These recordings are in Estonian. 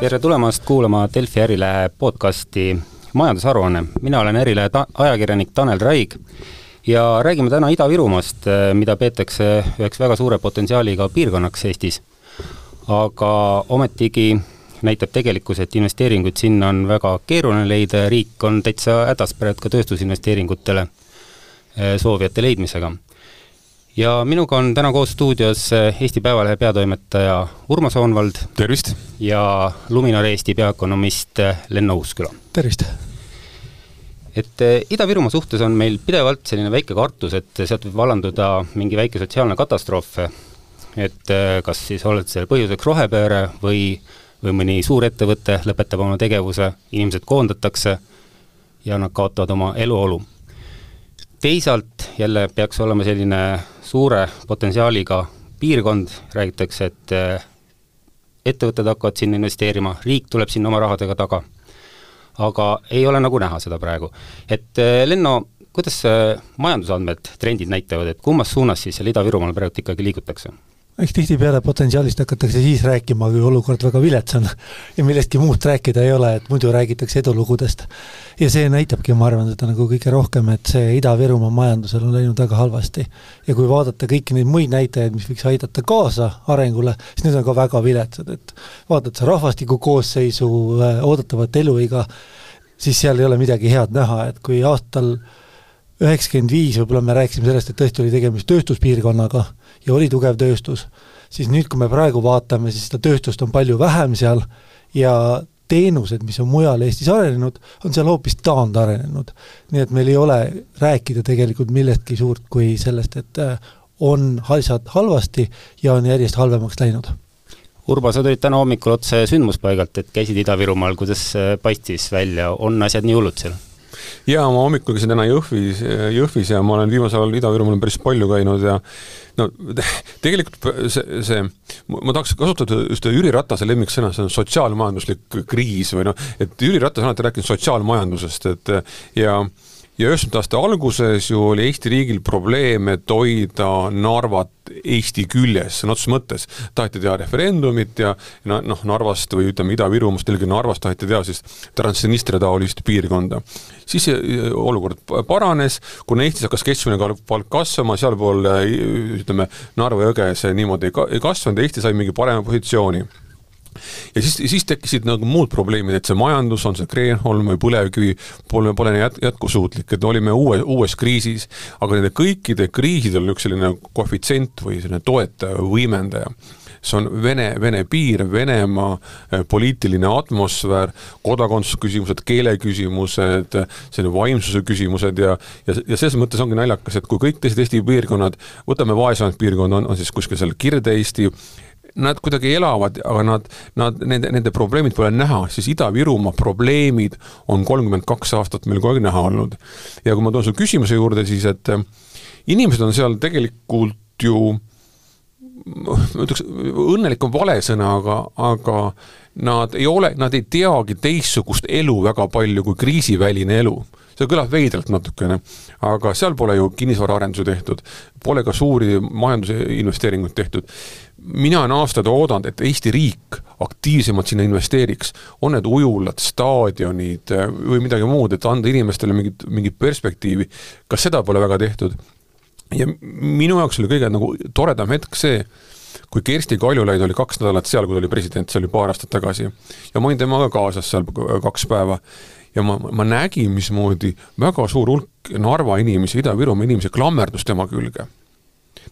tere tulemast kuulama Delfi Ärilehe podcasti Majandusaruanne. mina olen Ärilehe ta-, ajakirjanik Tanel Raig ja räägime täna Ida-Virumaast, mida peetakse üheks väga suure potentsiaaliga piirkonnaks Eestis. aga ometigi näitab tegelikkus, et investeeringuid sinna on väga keeruline leida ja riik on täitsa hädas praegu ka tööstusinvesteeringutele eh, soovijate leidmisega ja minuga on täna koos stuudios eh, Eesti Päevalehe peatoimetaja Urmas Oonvald. tervist! ja Luminor Eesti peaökonomist eh, Lenno Uusküla. tervist! et eh, Ida-Virumaa suhtes on meil pidevalt selline väike kartus, et sealt võib vallanduda mingi väike sotsiaalne katastroof, et kas siis oled selle põhjuseks rohepööre või, või mõni suurettevõte lõpetab oma tegevuse, inimesed koondatakse ja nad kaotavad oma eluolu teisalt jälle peaks olema selline suure potentsiaaliga piirkond, räägitakse, et eh, ettevõtted hakkavad sinna investeerima, riik tuleb sinna oma rahadega taga. aga ei ole nagu näha seda praegu. et eh, Lenno, kuidas majandusandmed, trendid näitavad, et kummas suunas siis seal Ida-Virumaal praegu ikkagi liigutakse? Eks tihtipeale potentsiaalist hakatakse siis rääkima, kui olukord väga vilets on ja millestki muust rääkida ei ole, et muidu räägitakse edulugudest. ja see näitabki, ma arvan, seda nagu kõige rohkem, et see Ida-Virumaa majandusel on läinud väga halvasti. ja kui vaadata kõiki neid muid näitajaid, mis võiks aidata kaasa arengule, siis need on ka väga viletsad, et vaatad sa rahvastiku koosseisu, äh, oodatavat eluiga, siis seal ei ole midagi head näha, et kui aastal üheksakümmend viis võib-olla me rääkisime sellest, et tõesti oli tegemist tööstuspiirkonnaga ja oli tugev tööstus, siis nüüd, kui me praegu vaatame, siis seda tööstust on palju vähem seal ja teenused, mis on mujal Eestis arenenud, on seal hoopis taandarenenud. nii et meil ei ole rääkida tegelikult millestki suurt kui sellest, et äh, on asjad halvasti ja on järjest halvemaks läinud. Urbo, sa tulid täna hommikul otse sündmuspaigalt, et käisid Ida-Virumaal, kuidas äh, paistis välja, on asjad nii hullud seal? Jaa, ma hommikul käisin täna Jõhvis, Jõhvis ja ma olen viimasel ajal Ida-Virumaal päris palju käinud ja no tegelikult see, see, ma tahaks kasutada just Jüri Ratase lemmiksõna, see on sotsiaalmajanduslik kriis või noh, et Jüri Ratas on alati rääkinud sotsiaalmajandusest, et ja ja üheksakümnendate aastate alguses ju oli Eesti riigil probleem, et hoida Narvat Eesti küljes sõna otseses mõttes. taheti teha referendumit ja noh, Narvast või ütleme, Ida-Virumaast, eelkõige Narvast taheti teha siis Transnistria taolist piirkonda. siis see olukord paranes, kuna Eestis hakkas keskmine palk kasvama, sealpool ütleme, Narva jõge see niimoodi ei kasvanud ja Eesti sai mingi parema positsiooni ja siis, siis tekkisid nagu muud probleemid, et see majandus, on see Kreenholm või põlevkivi, pole, pole jät-, jätkusuutlik, et olime uue, uues kriisis, aga nende kõikide kriisidel on üks selline koefitsient või selline toetaja või võimendaja. See on Vene, Vene piir, Venemaa eh, poliitiline atmosfäär, kodakondsusküsimused, keeleküsimused, selline vaimsuse küsimused ja ja, ja selles mõttes ongi naljakas, et kui kõik teised Eesti piirkonnad, võtame vaesemad piirkond, on, on siis kuskil seal Kirde-Eesti, nad kuidagi elavad, aga nad, nad, nende, nende probleemid pole näha, siis Ida-Virumaa probleemid on kolmkümmend kaks aastat meil kogu aeg näha olnud. ja kui ma toon su küsimuse juurde, siis et äh, inimesed on seal tegelikult ju ma ütleks, õnnelik on vale sõna, aga, aga nad ei ole, nad ei teagi teistsugust elu väga palju kui kriisiväline elu see kõlab veidralt natukene, aga seal pole ju kinnisvaraarendusi tehtud, pole ka suuri majandusinvesteeringuid tehtud mina olen aastaid oodanud, et Eesti riik aktiivsemalt sinna investeeriks, on need ujulad, staadionid äh, või midagi muud, et anda inimestele mingit, mingit perspektiivi, kas seda pole väga tehtud? ja minu jaoks oli kõige nagu toredam hetk see, kui Kersti Kaljulaid oli kaks nädalat seal, kui ta oli president, see oli paar aastat tagasi, ja ma olin temaga kaasas seal kaks päeva, ja ma, ma nägin, mismoodi väga suur hulk Narva inimesi, Ida-Virumaa inimesi klammerdus tema külge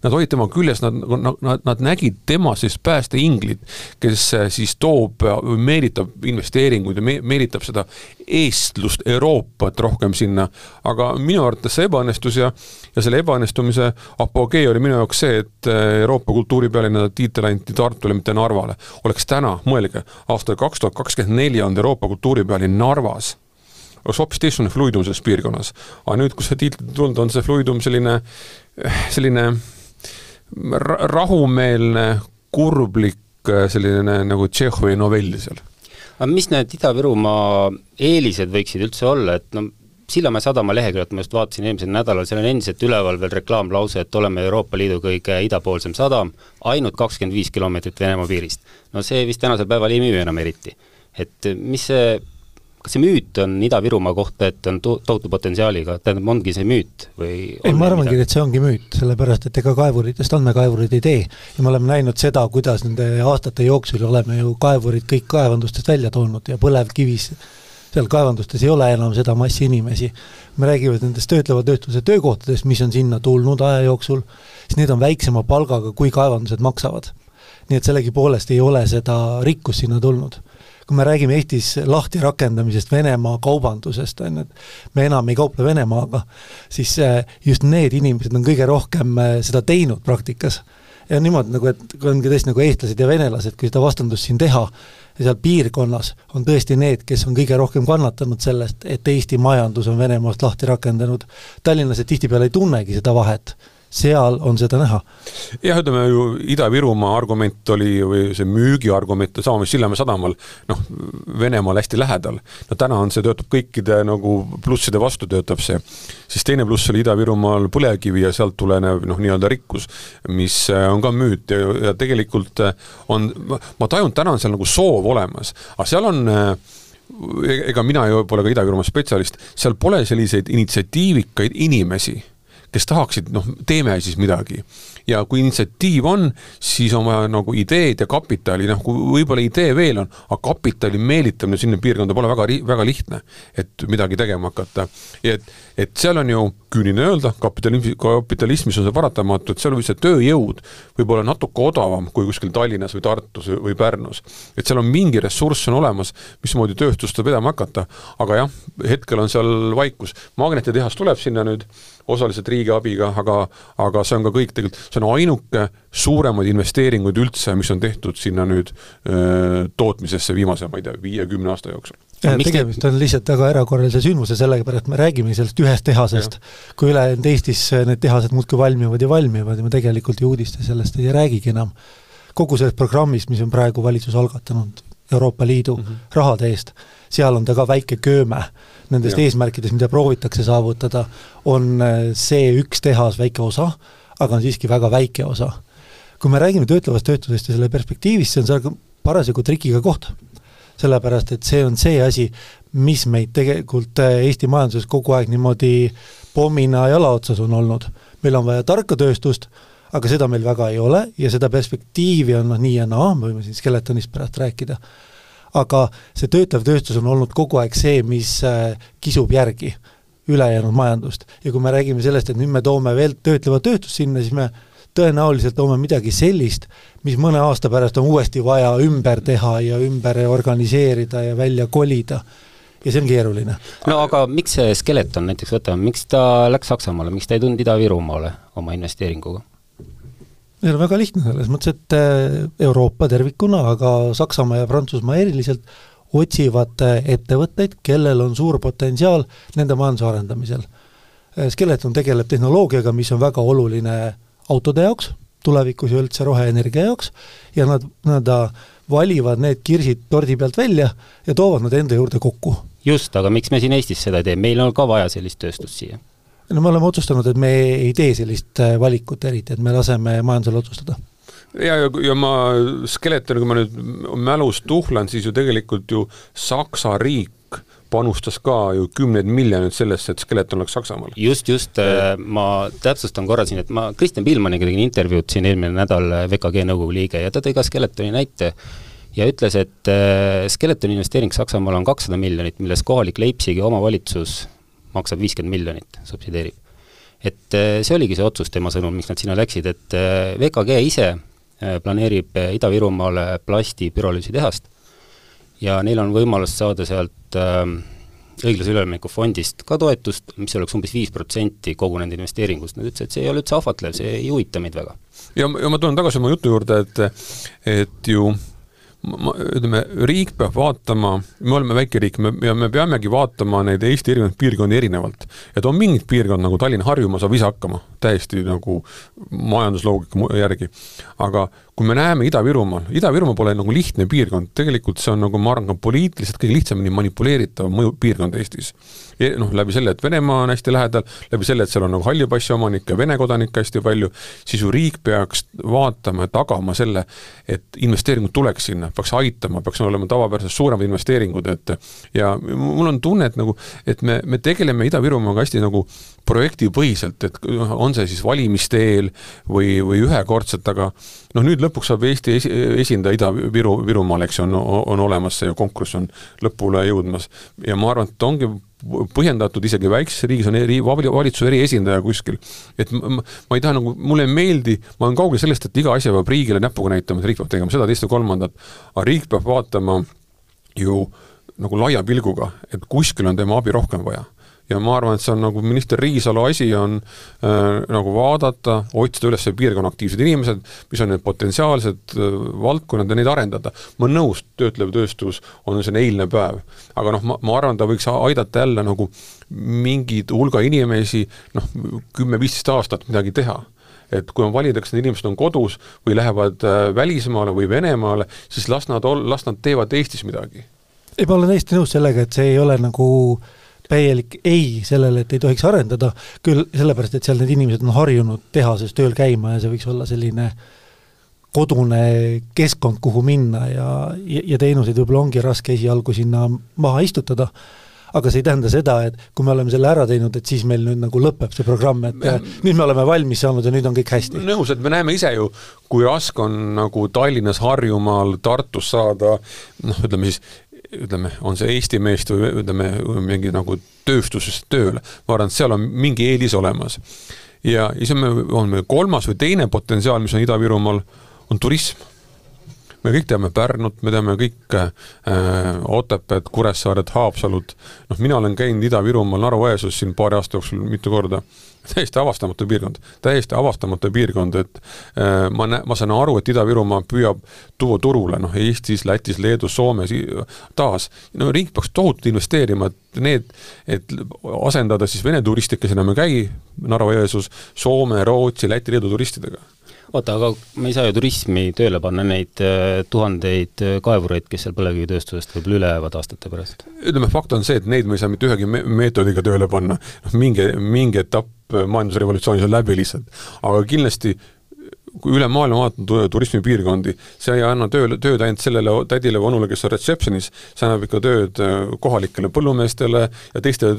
nad olid tema küljes, nad, nad, nad nägid temas sellist päästeinglit, kes äh, siis toob, meelitab investeeringuid ja me, meelitab seda eestlust, Euroopat rohkem sinna. aga minu arvates see ebaõnnestus ja, ja selle ebaõnnestumise apogee oli minu jaoks see, et äh, Euroopa kultuuripealinna tiitel anti Tartule, mitte Narvale. oleks täna, mõelge, aastal kaks tuhat kakskümmend neli on Euroopa kultuuripealinn Narvas oleks hoopis teistsugune fluidum selles piirkonnas. aga nüüd, kus see tiitel tulnud on, see fluidum selline, selline rahumeelne, kurblik selline nagu Tšehhovi novell seal. aga mis need Ida-Virumaa eelised võiksid üldse olla, et no Sillamäe sadama leheküljelt ma just vaatasin eelmisel nädalal, seal on endiselt üleval veel reklaamlause, et oleme Euroopa Liidu kõige idapoolsem sadam, ainult kakskümmend viis kilomeetrit Venemaa piirist. no see vist tänasel päeval ei müü enam eriti. et mis see kas see müüt on Ida-Virumaa kohta, et on to-, tohutu potentsiaaliga, tähendab, ongi see müüt või ei, ma arvangi, et see ongi müüt, sellepärast et ega kaevuritest andmekaevurid ei tee. ja me oleme näinud seda, kuidas nende aastate jooksul oleme ju kaevurid kõik kaevandustest välja toonud ja põlevkivis seal kaevandustes ei ole enam seda massi inimesi. me räägime nendest töötleva tööstuse töökohtadest, mis on sinna tulnud aja jooksul, siis need on väiksema palgaga, kui kaevandused maksavad. nii et sellegipoolest ei ole seda rikkust sinna tulnud kui me räägime Eestis lahti rakendamisest, Venemaa kaubandusest, on ju, et me enam ei kauple Venemaaga, siis äh, just need inimesed on kõige rohkem äh, seda teinud praktikas. ja niimoodi nagu, et kui ongi tõesti nagu eestlased ja venelased, kui seda vastandust siin teha, seal piirkonnas on tõesti need, kes on kõige rohkem kannatanud sellest, et Eesti majandus on Venemaast lahti rakendanud. tallinlased tihtipeale ei tunnegi seda vahet seal on seda näha. jah, ütleme ju Ida-Virumaa argument oli või see müügiargument sama, mis Sillamäe sadamal, noh, Venemaal hästi lähedal. no täna on see, töötab kõikide nagu plusside vastu töötab see. siis teine pluss oli Ida-Virumaal põlevkivi ja sealt tulenev noh, nii-öelda rikkus, mis äh, on ka müüt ja, ja tegelikult äh, on, ma tajun, täna on seal nagu soov olemas, aga seal on äh, e-, ega mina ju pole ka Ida-Virumaa spetsialist, seal pole selliseid initsiatiivikaid inimesi kes tahaksid, noh, teeme siis midagi. ja kui initsiatiiv on, siis on vaja nagu ideed ja kapitali, noh, kui võib-olla idee veel on, aga kapitali meelitamine sinna piirkonda pole väga, väga lihtne, et midagi tegema hakata. et, et seal on ju küüniline öelda, kapitalism, kapitalismis on see paratamatu, et seal võib see tööjõud võib olla natuke odavam kui kuskil Tallinnas või Tartus või Pärnus. et seal on mingi ressurss on olemas, mismoodi tööstust vedama hakata, aga jah, hetkel on seal vaikus. magnetitehas tuleb sinna nüüd osaliselt riigi abiga, aga, aga see on ka kõik tegelikult, see on ainuke suuremaid investeeringuid üldse, mis on tehtud sinna nüüd öö, tootmisesse viimase, ma ei tea, viie-kümne aasta jooksul. tegemist on lihtsalt väga erakorralise sündmuse, sellepärast me räägime sellest ühest tehasest, kui ülejäänud Eestis need tehased muudkui valmivad ja valmivad ja me tegelikult ju uudistes sellest ei räägigi enam. kogu sellest programmist, mis on praegu valitsus algatanud Euroopa Liidu mm -hmm. rahade eest, seal on ta ka väike kööme nendest ja. eesmärkidest, mida proovitakse saavutada, on äh, see üks tehas väike osa, aga on siiski väga väike osa. kui me räägime töötlevast töötusest ja selle perspektiivist, see on seal parasjagu trikiga koht. sellepärast, et see on see asi, mis meid tegelikult äh, Eesti majanduses kogu aeg niimoodi pommina jala otsas on olnud. meil on vaja tarka tööstust, aga seda meil väga ei ole ja seda perspektiivi on noh, nii ja naa, me võime siin Skeletonist pärast rääkida aga see töötlev tööstus on olnud kogu aeg see, mis äh, kisub järgi ülejäänud majandust. ja kui me räägime sellest, et nüüd me toome veel töötlevat tööstust sinna, siis me tõenäoliselt toome midagi sellist, mis mõne aasta pärast on uuesti vaja ümber teha ja ümber organiseerida ja välja kolida ja see on keeruline. no aga miks see Skeleton näiteks, võtame, miks ta läks Saksamaale, miks ta ei tulnud Ida-Virumaale oma investeeringuga? See on väga lihtne selles mõttes, et äh, Euroopa tervikuna, aga Saksamaa ja Prantsusmaa eriliselt otsivad äh, ettevõtteid, kellel on suur potentsiaal nende majanduse arendamisel. Äh, Skeleton tegeleb tehnoloogiaga, mis on väga oluline autode jaoks, tulevikus ja üldse roheenergia jaoks, ja nad, nad valivad need kirsid tordi pealt välja ja toovad nad enda juurde kokku. just, aga miks me siin Eestis seda ei tee, meil on ka vaja sellist tööstust siia no me oleme otsustanud, et me ei tee sellist äh, valikut eriti, et me laseme majandusel otsustada ja, ja, ja ma, Skeleton, kui ma nüüd mälust tuhlan, siis ju tegelikult ju Saksa riik panustas ka ju kümneid miljoneid sellesse, et Skeleton oleks Saksamaal. just, just, äh, ma täpsustan korra siin, et ma Kristjan Pilmaniga tegin intervjuud siin eelmine nädal, äh, VKG nõukogu liige, ja ta tõi ka Skeletoni näite ja ütles, et Skeletoni investeering Saksamaal on kakssada miljonit, milles kohalik Leipzigi omavalitsus maksab viiskümmend miljonit, subsideerib. et äh, see oligi see otsus tema sõnul, miks nad sinna läksid, et äh, VKG ise äh, planeerib Ida-Virumaale plasti pürolüüsitehast ja neil on võimalus saada sealt õiglase ülemineku fondist ka toetust, mis oleks umbes viis protsenti kogu nende investeeringust, nad ütlesid, et see ei ole üldse ahvatlev, see ei huvita meid väga. ja, ja ma tulen tagasi oma jutu juurde, et et ju ütleme, riik peab vaatama, me oleme väike riik, me, ja me peamegi vaatama neid Eesti erinevaid piirkondi erinevalt. et on mingid piirkond nagu Tallinn-Harjumaa saab ise hakkama, täiesti nagu majandusloogika järgi. aga kui me näeme Ida-Virumaal, Ida-Virumaa pole nagu lihtne piirkond, tegelikult see on nagu ma arvan, ka poliitiliselt kõige lihtsamini manipuleeritav mõju, piirkond Eestis. noh, läbi selle, et Venemaa on hästi lähedal, läbi selle, et seal on nagu halli passi omanikke, Vene kodanikke hästi palju, siis ju riik peaks vaatama ja tagama selle, et investeeringud tuleks sinna, peaks aitama, peaks olema tavapärasest suuremad investeeringud, et ja mul on tunne, et nagu, et me, me tegeleme Ida-Virumaaga hästi nagu projektipõhiselt, et on see siis valimiste eel või, või ühekordselt, aga noh, nüüd lõpuks saab Eesti esi, esindaja Ida-Viru, Virumaal, eks ju, on, on olemas, see konkurss on lõpule jõudmas. Ja ma arvan, et ongi põhjendatud, isegi väikses riigis on eri, valitsuse eriesindaja kuskil. et ma, ma ei taha nagu, mulle ei meeldi, ma olen kaugel sellest, et iga asja peab riigile näpuga näitama, et riik peab tegema seda, teist ja kolmandat, aga riik peab vaatama ju nagu laia pilguga, et kuskil on tema abi rohkem vaja ja ma arvan, et see on nagu minister Riisalo asi on äh, nagu vaadata, otsida üles piirkonna aktiivsed inimesed, mis on need potentsiaalsed äh, valdkonnad ja neid arendada. ma olen nõus, töötlev tööstus on selline eilne päev, aga noh, ma, ma arvan, ta võiks aidata jälle nagu mingid hulga inimesi noh, kümme-viisteist aastat midagi teha et kui on valida, kas need inimesed on kodus või lähevad äh, välismaale või Venemaale, siis las nad ol-, las nad teevad Eestis midagi. ei, ma olen täiesti nõus sellega, et see ei ole nagu äh, täielik ei sellele, et ei tohiks arendada, küll sellepärast, et seal need inimesed on harjunud tehases tööl käima ja see võiks olla selline kodune keskkond, kuhu minna ja, ja, ja teenuseid võib-olla ongi raske esialgu sinna maha istutada, aga see ei tähenda seda, et kui me oleme selle ära teinud, et siis meil nüüd nagu lõpeb see programm, et me, nüüd me oleme valmis saanud ja nüüd on kõik hästi. nõus, et me näeme ise ju, kui raske on nagu Tallinnas, Harjumaal, Tartus saada noh, ütleme siis ütleme, on see Eesti meest või ütleme, mingi nagu tööstuses tööle, ma arvan, et seal on mingi eelis olemas. ja siis on meil, on meil kolmas või teine potentsiaal, mis on Ida-Virumaal, on turism. Me kõik teame Pärnut, me teame kõik äh, Otepääd, Kuressaaret, Haapsalud, noh, mina olen käinud Ida-Virumaal Narva-Jõesuus siin paari aasta jooksul mitu korda täiesti avastamatu piirkond, täiesti avastamatu piirkond, et äh, ma nä-, ma saan aru, et Ida-Virumaa püüab tuua turule noh, Eestis, Lätis, Leedus, Soomes taas, no riik peaks tohutult investeerima, et need, et asendada siis Vene turiste, kes enam ei käi Narva-Jõesuus, Soome, Rootsi, Läti, Leedu turistidega oota, aga me ei saa ju turismi tööle panna neid äh, tuhandeid äh, kaevureid, kes seal põlevkivitööstusest võib-olla üle jäävad aastate pärast? ütleme, fakt on see, et neid me ei saa mitte ühegi me meetodiga tööle panna, noh mingi, mingi etapp majandusrevolutsioonis on läbi lihtsalt, aga kindlasti kui üle maailma vaadata turismipiirkondi, see ei anna töö, tööd ainult sellele tädile või onule, kes on reception'is, see annab ikka tööd äh, kohalikele põllumeestele ja teiste,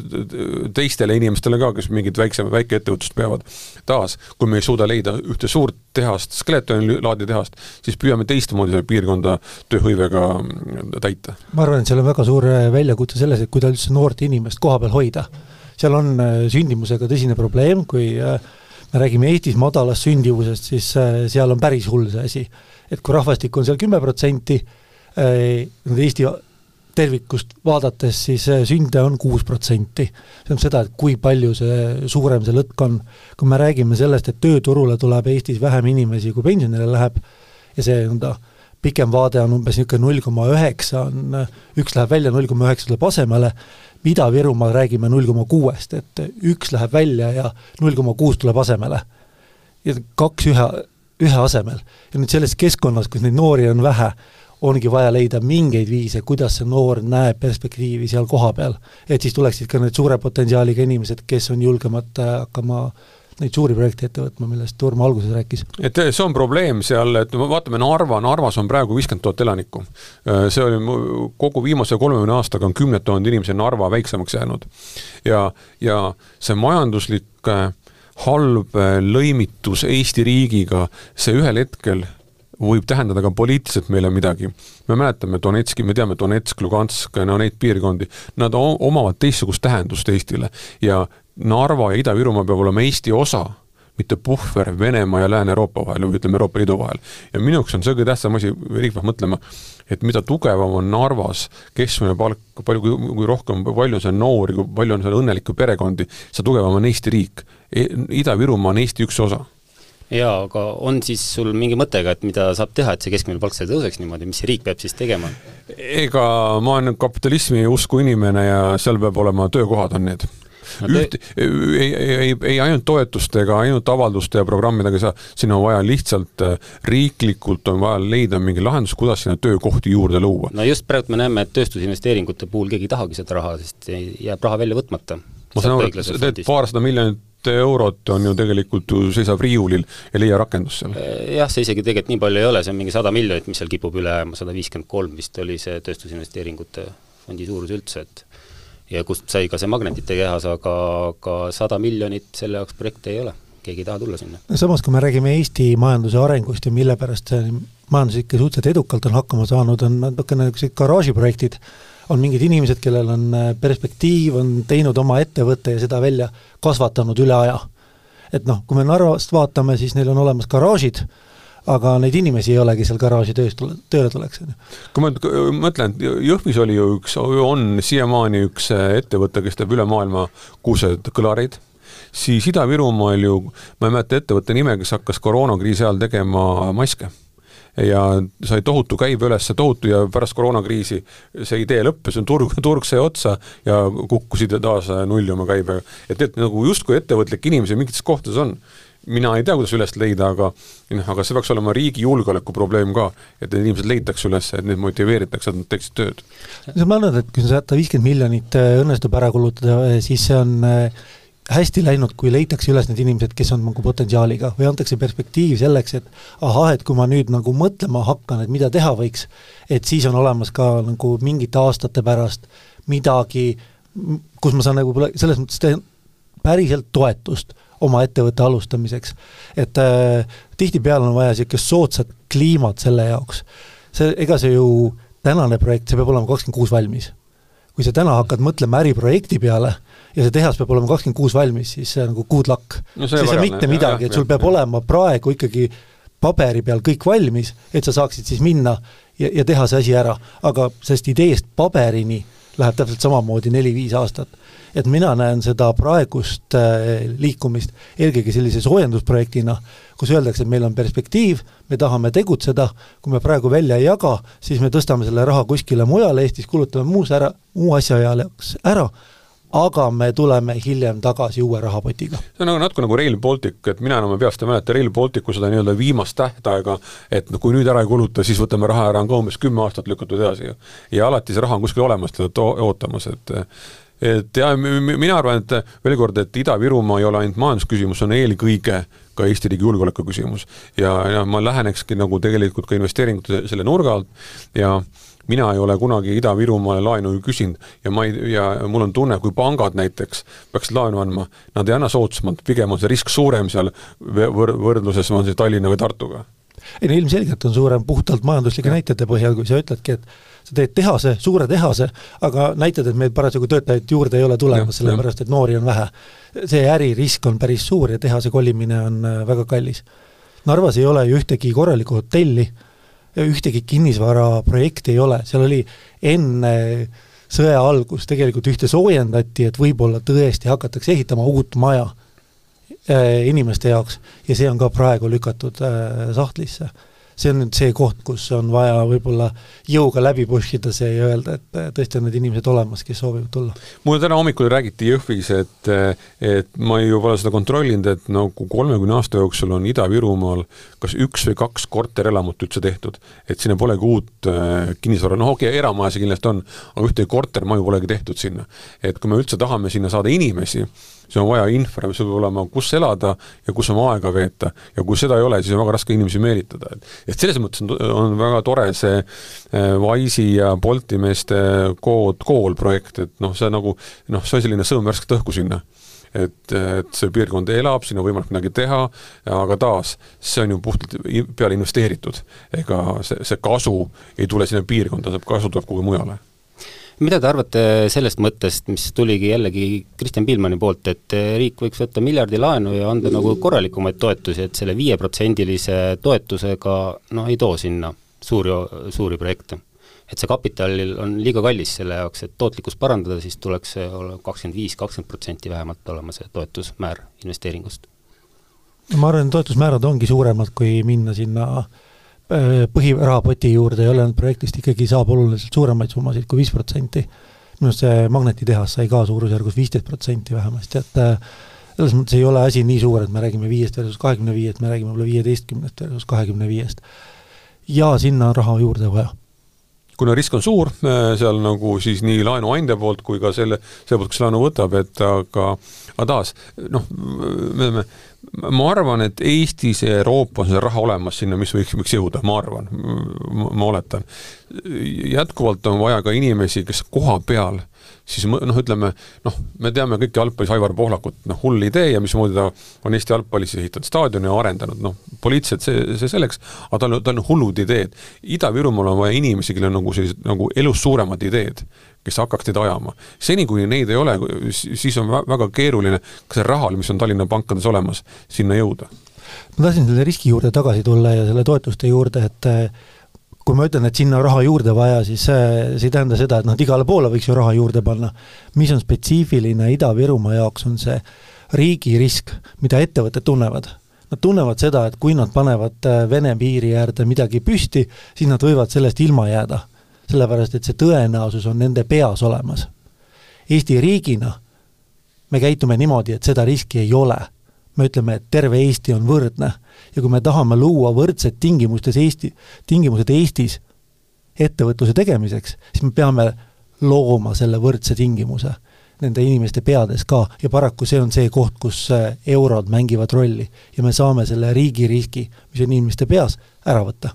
teistele inimestele ka, kes mingit väikse, väikeettevõtlust peavad. taas, kui me ei suuda leida ühte suurt tehast, skeletoni laadi tehast, siis püüame teistmoodi seda piirkonda tööhõivega mm, täita. ma arvan, et seal on väga suur äh, väljakutse selles, et kuidas üldse noort inimest koha peal hoida. seal on äh, sündimusega tõsine probleem, kui äh, me räägime Eestis madalast sündivusest, siis äh, seal on päris hull see asi. et kui rahvastik on seal kümme protsenti, äh, Eesti tervikust vaadates, siis äh, sünde on kuus protsenti. see tähendab seda, et kui palju see suurem see lõtk on. kui me räägime sellest, et tööturule tuleb Eestis vähem inimesi, kui pensionile läheb, ja see nõnda pikem vaade on umbes niisugune null koma üheksa on, üks läheb välja, null koma üheksa tuleb asemele, Ida-Virumaal räägime null koma kuuest, et üks läheb välja ja null koma kuus tuleb asemele. ja kaks ühe, ühe asemel. ja nüüd selles keskkonnas, kus neid noori on vähe, ongi vaja leida mingeid viise, kuidas see noor näeb perspektiivi seal kohapeal. et siis tuleksid ka need suure potentsiaaliga inimesed, kes on julgemad hakkama äh, neid suuri projekte ette võtma, millest Urmo alguses rääkis. et see on probleem seal, et vaatame Narva, Narvas on praegu viiskümmend tuhat elanikku. see oli kogu viimase kolmekümne aastaga on kümned tuhanded inimesed Narva väiksemaks jäänud. ja, ja see majanduslik äh, halb lõimitus Eesti riigiga, see ühel hetkel võib tähendada ka poliitiliselt meile midagi. me mäletame Donetski, me teame Donetsk, Lugansk, no neid piirkondi, nad omavad teistsugust tähendust Eestile ja Narva ja Ida-Virumaa peab olema Eesti osa, mitte puhver Venemaa ja Lääne-Euroopa vahel või ütleme, Euroopa Liidu vahel. ja minu jaoks on see kõige tähtsam asi, riik peab mõtlema, et mida tugevam on Narvas keskmine palk, palju, kui, rohkem, palju on seal noori, kui palju on seal õnnelikke perekondi, seda tugevam on Eesti riik e. Ida-Virumaa on Eesti üks osa jaa, aga on siis sul mingi mõte ka, et mida saab teha, et see keskmine palk seal tõuseks niimoodi, mis riik peab siis tegema? ega ma olen kapitalismi usku inimene ja seal peab olema, töökohad on need üht, ei, ei, ei ainult toetustega, ainult avalduste ja programmidega ei saa, siin on vaja lihtsalt äh, riiklikult on vaja leida mingi lahendus, kuidas sinna töökohti juurde luua. no just praegu me näeme, et tööstusinvesteeringute puhul keegi ei tahagi seda raha, sest jääb raha välja võtmata. ma saan aru, et teed paarsada miljonit eurot on ju tegelikult ju seisab riiulil ja leia rakendust seal. jah, see isegi tegelikult nii palju ei ole, see on mingi sada miljonit, mis seal kipub üle jääma, sada viiskümmend kolm vist oli see tööstusinvesteeringute fondi suurus üldse, et ja kust sai ka see magnetite kehas, aga, aga sada miljonit selle jaoks projekte ei ole, keegi ei taha tulla sinna. samas, kui me räägime Eesti majanduse arengust ja mille pärast see majandus ikka suhteliselt edukalt on hakkama saanud, on natukene niisugused garaažiprojektid, on mingid inimesed, kellel on äh, perspektiiv, on teinud oma ettevõtte ja seda välja kasvatanud üle aja. et noh, kui me Narvast vaatame, siis neil on olemas garaažid, aga neid inimesi ei olegi seal garaaži töös tööle tuleks, on ju. kui ma mõtlen, Jõhvis oli ju üks, on siiamaani üks äh, ettevõte, kes teeb üle maailma kuusekõlareid, siis Ida-Virumaal ju, ma ei mäleta ettevõtte nime, kes hakkas koroonakriisi ajal tegema maske ja sai tohutu käibe üles, tohutu ja pärast koroonakriisi see idee lõppes, turg, turg sai otsa ja kukkusid taas nulli oma käibega. et need nagu justkui ettevõtlikke inimesi mingites kohtades on mina ei tea, kuidas üles leida, aga noh, aga see peaks olema riigi julgeoleku probleem ka, et need inimesed leitakse üles, et neid motiveeritakse, et nad teeksid tööd. ma arvan, et kui sada viiskümmend miljonit äh, õnnestub ära kulutada, siis see on äh, hästi läinud, kui leitakse üles need inimesed, kes on nagu potentsiaaliga või antakse perspektiiv selleks, et ahah, et kui ma nüüd nagu mõtlema hakkan, et mida teha võiks, et siis on olemas ka nagu mingite aastate pärast midagi, kus ma saan nagu selles mõttes päriselt toetust oma ettevõtte alustamiseks. et äh, tihtipeale on vaja niisugust soodsat kliimat selle jaoks. see, ega see ju tänane projekt, see peab olema kakskümmend kuus valmis. kui sa täna hakkad mõtlema äriprojekti peale, ja see tehas peab olema kakskümmend kuus valmis, siis see on nagu good luck no,. see ei saa mitte midagi, et sul peab olema praegu ikkagi paberi peal kõik valmis, et sa saaksid siis minna ja, ja teha see asi ära, aga sellest ideest paberini läheb täpselt samamoodi neli-viis aastat. et mina näen seda praegust äh, liikumist eelkõige sellise soojendusprojektina, kus öeldakse, et meil on perspektiiv, me tahame tegutseda, kui me praegu välja ei jaga, siis me tõstame selle raha kuskile mujale Eestis, kulutame muus ära, muu asja jaoks ära, aga me tuleme hiljem tagasi uue rahapotiga. see on nagu natuke nagu Rail Baltic, et mina enam peast ei mäleta Rail Balticu seda nii-öelda viimast tähtaega, et no kui nüüd ära ei kuluta, siis võtame raha ära, on ka umbes kümme aastat lükatud edasi ju. ja alati see raha on kuskil olemas, teda ootamas, et et ja mina arvan, et veel kord, et Ida-Virumaa ei ole ainult majandusküsimus, see on eelkõige ka Eesti riigi julgeoleku küsimus. ja, ja ma lähenekski nagu tegelikult ka investeeringute selle nurga alt ja mina ei ole kunagi Ida-Virumaale laenu küsinud ja ma ei, ja mul on tunne, kui pangad näiteks peaksid laenu andma, nad ei anna soodsamalt, pigem on see risk suurem seal võr-, võrdluses on see Tallinna või Tartuga. ei no ilmselgelt on suurem puhtalt majanduslike näitajate põhjal, kui sa ütledki, et sa teed tehase, suure tehase, aga näitad, et meil parasjagu töötajaid juurde ei ole tulemas, sellepärast et noori on vähe. see äririsk on päris suur ja tehase kolimine on äh, väga kallis. Narvas ei ole ju ühtegi korralikku hotelli ühtegi kinnisvaraprojekti ei ole, seal oli enne sõja algust tegelikult ühte soojendati, et võib-olla tõesti hakatakse ehitama uut maja äh, inimeste jaoks. Ja see on ka praegu lükatud äh, sahtlisse see on nüüd see koht, kus on vaja võib-olla jõuga läbi push ida see ja öelda, et tõesti on need inimesed olemas, kes soovivad tulla. mulle täna hommikul räägiti Jõhvis, et, et ma ju pole seda kontrollinud, et nagu kolmekümne aasta jooksul on Ida-Virumaal kas üks või kaks korterelamut üldse tehtud. et sinna polegi uut äh, kinnisvara, noh okei okay,, eramaja see kindlasti on, aga ühtegi kortermaju polegi tehtud sinna. et kui me üldse tahame sinna saada inimesi, siis on vaja infra, mis peab olema, kus elada ja kus oma aega veeta. ja kui seda ei ole, siis on väga raske inimesi meelitada, et et selles mõttes on, on väga tore see äh, Wise'i ja Bolti meeste kood, kool-projekt, et noh, see nagu noh, see on selline sõõm värsket õhku sinna et, et see piirkond elab, siin on võimalik midagi teha, aga taas, see on ju puhtalt peale investeeritud. ega see, see kasu ei tule sinna piirkonda, see kasu tuleb kuhugi mujale mida te arvate sellest mõttest, mis tuligi jällegi Kristjan Piilmani poolt, et riik võiks võtta miljardi laenu ja anda nagu korralikumaid toetusi, et selle viieprotsendilise toetusega noh, ei too sinna suuri, suuri projekte? et see kapital on liiga kallis selle jaoks, et tootlikkust parandada, siis tuleks kakskümmend viis, kakskümmend protsenti vähemalt olema see toetusmäär investeeringust. ma arvan, toetusmäärad ongi suuremad, kui minna sinna Äh, põhirahapoti juurde ja ülejäänud projektist ikkagi saab oluliselt suuremaid summasid kui viis protsenti. minu arust see magnetitehas sai ka suurusjärgus viisteist protsenti vähemasti, et äh, selles mõttes ei ole asi nii suur, et me räägime viiest versus kahekümne viiest, me räägime võib-olla viieteistkümnest versus kahekümne viiest. ja sinna on raha juurde vaja. kuna risk on suur seal nagu siis nii laenuandja poolt kui ka selle, selle poolt, kes laenu võtab, et aga, aga taas noh, me oleme ma arvan, et Eestis ja Euroopas on raha olemas sinna, mis võiks, võiks jõuda, ma arvan, ma oletan. jätkuvalt on vaja ka inimesi, kes koha peal siis noh, ütleme noh, me teame kõik jalgpallis Aivar Pohlakut, noh hull idee ja mismoodi ta on Eesti jalgpallis ehitanud staadioni ja arendanud, noh poliitiliselt see, see selleks, aga tal on, tal on hullud ideed. Ida-Virumaal on vaja inimesi, kellel on nagu sellised nagu elus suuremad ideed kes hakkaks neid ajama. seni, kuni neid ei ole, siis on väga keeruline ka see rahal, mis on Tallinna pankades olemas, sinna jõuda. ma tahtsin selle riski juurde tagasi tulla ja selle toetuste juurde, et eh, kui ma ütlen, et sinna raha juurde vaja, siis see, see ei tähenda seda, et noh, et igale poole võiks ju raha juurde panna. mis on spetsiifiline Ida-Virumaa jaoks, on see riigi risk, mida ettevõtted tunnevad nad tunnevad seda, et kui nad panevad eh, Vene piiri äärde midagi püsti, siis nad võivad sellest ilma jääda sellepärast et see tõenäosus on nende peas olemas. Eesti riigina me käitume niimoodi, et seda riski ei ole. me ütleme, et terve Eesti on võrdne ja kui me tahame luua võrdsed tingimustes Eesti, tingimused Eestis ettevõtluse tegemiseks, siis me peame looma selle võrdse tingimuse nende inimeste peades ka ja paraku see on see koht, kus äh, eurod mängivad rolli ja me saame selle riigi riski, mis on inimeste peas, ära võtta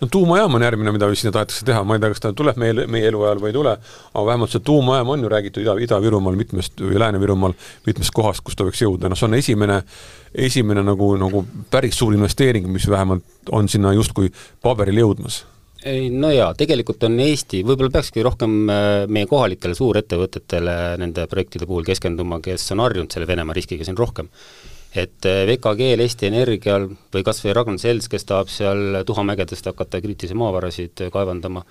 no tuumajaam on järgmine, mida sinna tahetakse teha, ma ei tea, kas ta tuleb meie, meie eluajal või ei tule, aga vähemalt see tuumajaam on ju räägitud Ida, Ida-Virumaal mitmest või Lääne-Virumaal mitmest kohast, kus ta võiks jõuda, noh, see on esimene, esimene nagu, nagu päris suur investeering, mis vähemalt on sinna justkui paberile jõudmas. Ei no jaa, tegelikult on Eesti, võib-olla peakski rohkem äh, meie kohalikele suurettevõtetele nende projektide puhul keskenduma, kes on harjunud selle Venemaa riskiga siin rohkem et eh, VKG-l, Eesti Energial või kas või Ragnar Sels, kes tahab seal tuhamägedest hakata kriitilisi maavarasid eh, kaevandama,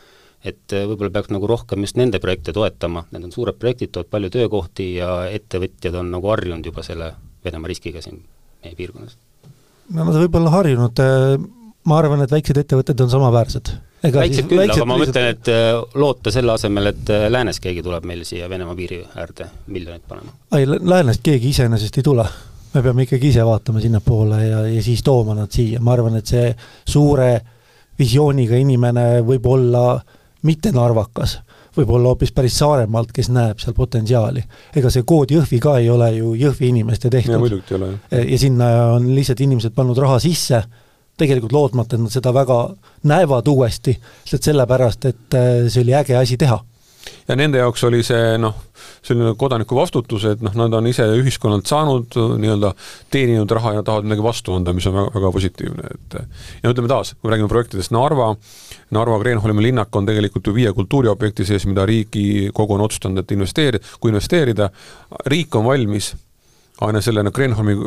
et eh, võib-olla peaks nagu rohkem just nende projekte toetama, need on suured projektid, toovad palju töökohti ja ettevõtjad on nagu harjunud juba selle Venemaa riskiga siin meie piirkonnas. no nad võib-olla harjunud, ma arvan, et väiksed ettevõtted on samaväärsed. väiksed küll, aga ma mõtlen, et loota selle asemel, et läänes keegi tuleb meil siia Venemaa piiri äärde miljoneid panema. ei, läänest keegi iseenesest ei tule me peame ikkagi ise vaatama sinnapoole ja, ja siis tooma nad siia, ma arvan, et see suure visiooniga inimene võib olla mitte narvakas, võib olla hoopis päris Saaremaalt, kes näeb seal potentsiaali. ega see kood Jõhvi ka ei ole ju Jõhvi inimeste tehtud. jah. ja sinna on lihtsalt inimesed pannud raha sisse, tegelikult lootmata, et nad seda väga näevad uuesti, lihtsalt sellepärast, et äh, see oli äge asi teha ja nende jaoks oli see noh, selline kodaniku vastutus, et noh, nad on ise ühiskonnalt saanud nii-öelda teeninud raha ja tahavad midagi vastu anda, mis on väga, väga positiivne, et ja ütleme taas, kui me räägime projektidest, Narva, Narva Kreenholmi linnak on tegelikult ju viie kultuuriobjekti sees, mida Riigikogu on otsustanud, et investeerida, kui investeerida, riik on valmis, aga selle no, Kreenholmi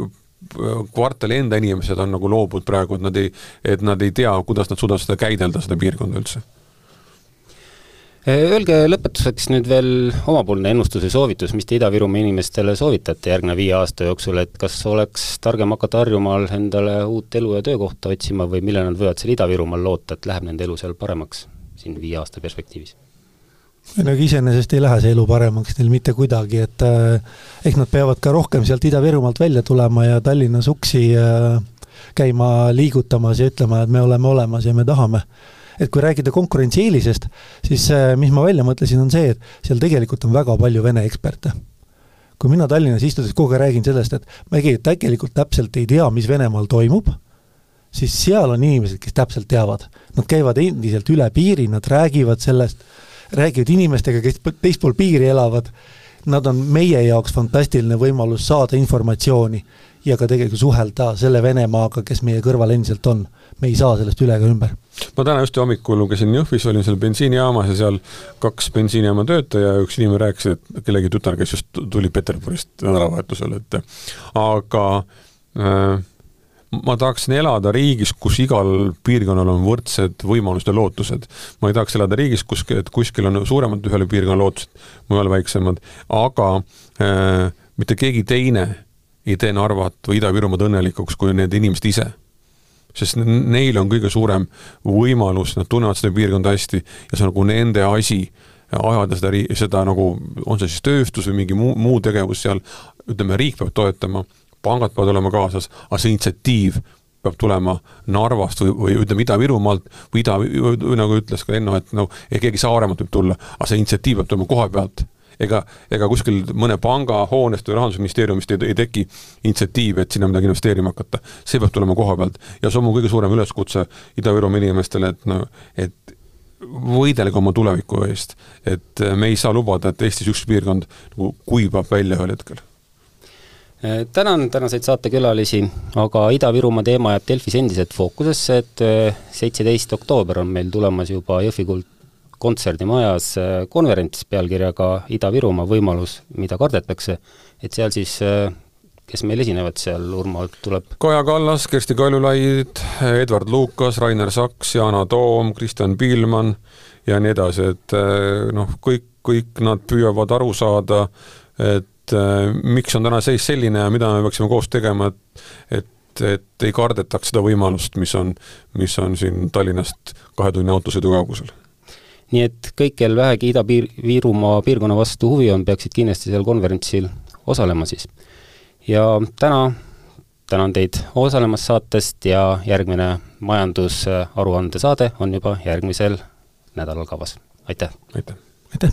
kvartali enda inimesed on nagu loobunud praegu, et nad ei, et nad ei tea, kuidas nad suudavad seda käidelda, seda piirkonda üldse öelge lõpetuseks nüüd veel omapoolne ennustus või soovitus, mis te Ida-Virumaa inimestele soovitate järgneva viie aasta jooksul, et kas oleks targem hakata Harjumaal endale uut elu ja töökohta otsima või millal nad võivad seal Ida-Virumaal loota, et läheb nende elu seal paremaks siin viie aasta perspektiivis? no aga iseenesest ei lähe see elu paremaks neil mitte kuidagi, et äh, eks nad peavad ka rohkem sealt Ida-Virumaalt välja tulema ja Tallinnas uksi äh, käima liigutamas ja ütlema, et me oleme olemas ja me tahame et kui rääkida konkurentsieelisest, siis äh, mis ma välja mõtlesin, on see, et seal tegelikult on väga palju vene eksperte. Kui mina Tallinnas istudes kogu aeg räägin sellest, et ma tegelikult täpselt ei tea, mis Venemaal toimub, siis seal on inimesed, kes täpselt teavad. Nad käivad endiselt üle piiri, nad räägivad sellest, räägivad inimestega, kes teispool piiri elavad, nad on meie jaoks fantastiline võimalus saada informatsiooni ja ka tegelikult suhelda selle Venemaaga, kes meie kõrval endiselt on. me ei saa sellest üle ega ümber. ma täna just hommikul lugesin Jõhvis, olin seal bensiinijaamas ja seal kaks bensiinijaama töötaja ja üks inimene rääkis, et kellegi tütar, kes just tuli Peterburist nädalavahetusel, et aga äh, ma tahaksin elada riigis, kus igal piirkonnal on võrdsed võimalused ja lootused. ma ei tahaks elada riigis, kus, et kuskil on suuremad ühele piirkonnale lootused, mujal väiksemad, aga äh, mitte keegi teine ei tee Narvat või Ida-Virumaad õnnelikuks kui need inimesed ise. sest neil on kõige suurem võimalus, nad tunnevad seda piirkonda hästi ja see on nagu nende asi ajada seda, seda nagu, on see siis tööstus või mingi muu, muu tegevus seal, ütleme, riik peab toetama, pangad peavad olema kaasas, aga see initsiatiiv peab tulema Narvast või, või ütleme, Ida-Virumaalt või Ida, nagu ütles ka Enno, et no keegi Saaremaalt võib tulla, aga see initsiatiiv peab tulema koha pealt ega, ega kuskil mõne panga hoonest või Rahandusministeeriumist ei, ei teki initsiatiivi, et sinna midagi investeerima hakata. see peab tulema koha pealt ja see on mu kõige suurem üleskutse Ida-Virumaa inimestele, et no, et võidelge oma tuleviku eest. et me ei saa lubada, et Eestis üks piirkond nagu kuivab välja ühel hetkel Äh, tänan tänaseid saatekülalisi, aga Ida-Virumaa teema jääb Delfis endiselt fookusesse, et äh, seitseteist oktoober on meil tulemas juba Jõhvi kuld-, kontserdimajas äh, konverents pealkirjaga Ida-Virumaa võimalus, mida kardetakse, et seal siis kes meil esinevad seal, Urmo, tuleb? Kaja Kallas, Kersti Kaljulaid, Edward Lukas, Rainer Saks, Yana Toom, Kristjan Piilmann ja nii edasi, et noh, kõik, kõik nad püüavad aru saada, et äh, miks on täna seis selline ja mida me peaksime koos tegema, et et, et ei kardetaks seda võimalust, mis on, mis on siin Tallinnast kahe tunni autosõidu kaugusel nii et kõik, kel vähegi Ida-Virumaa piirkonna vastu huvi on, peaksid kindlasti seal konverentsil osalema siis. ja täna tänan teid osalemast saatest ja järgmine majandusaruande saade on juba järgmisel nädalal kavas, aitäh! aitäh! aitäh!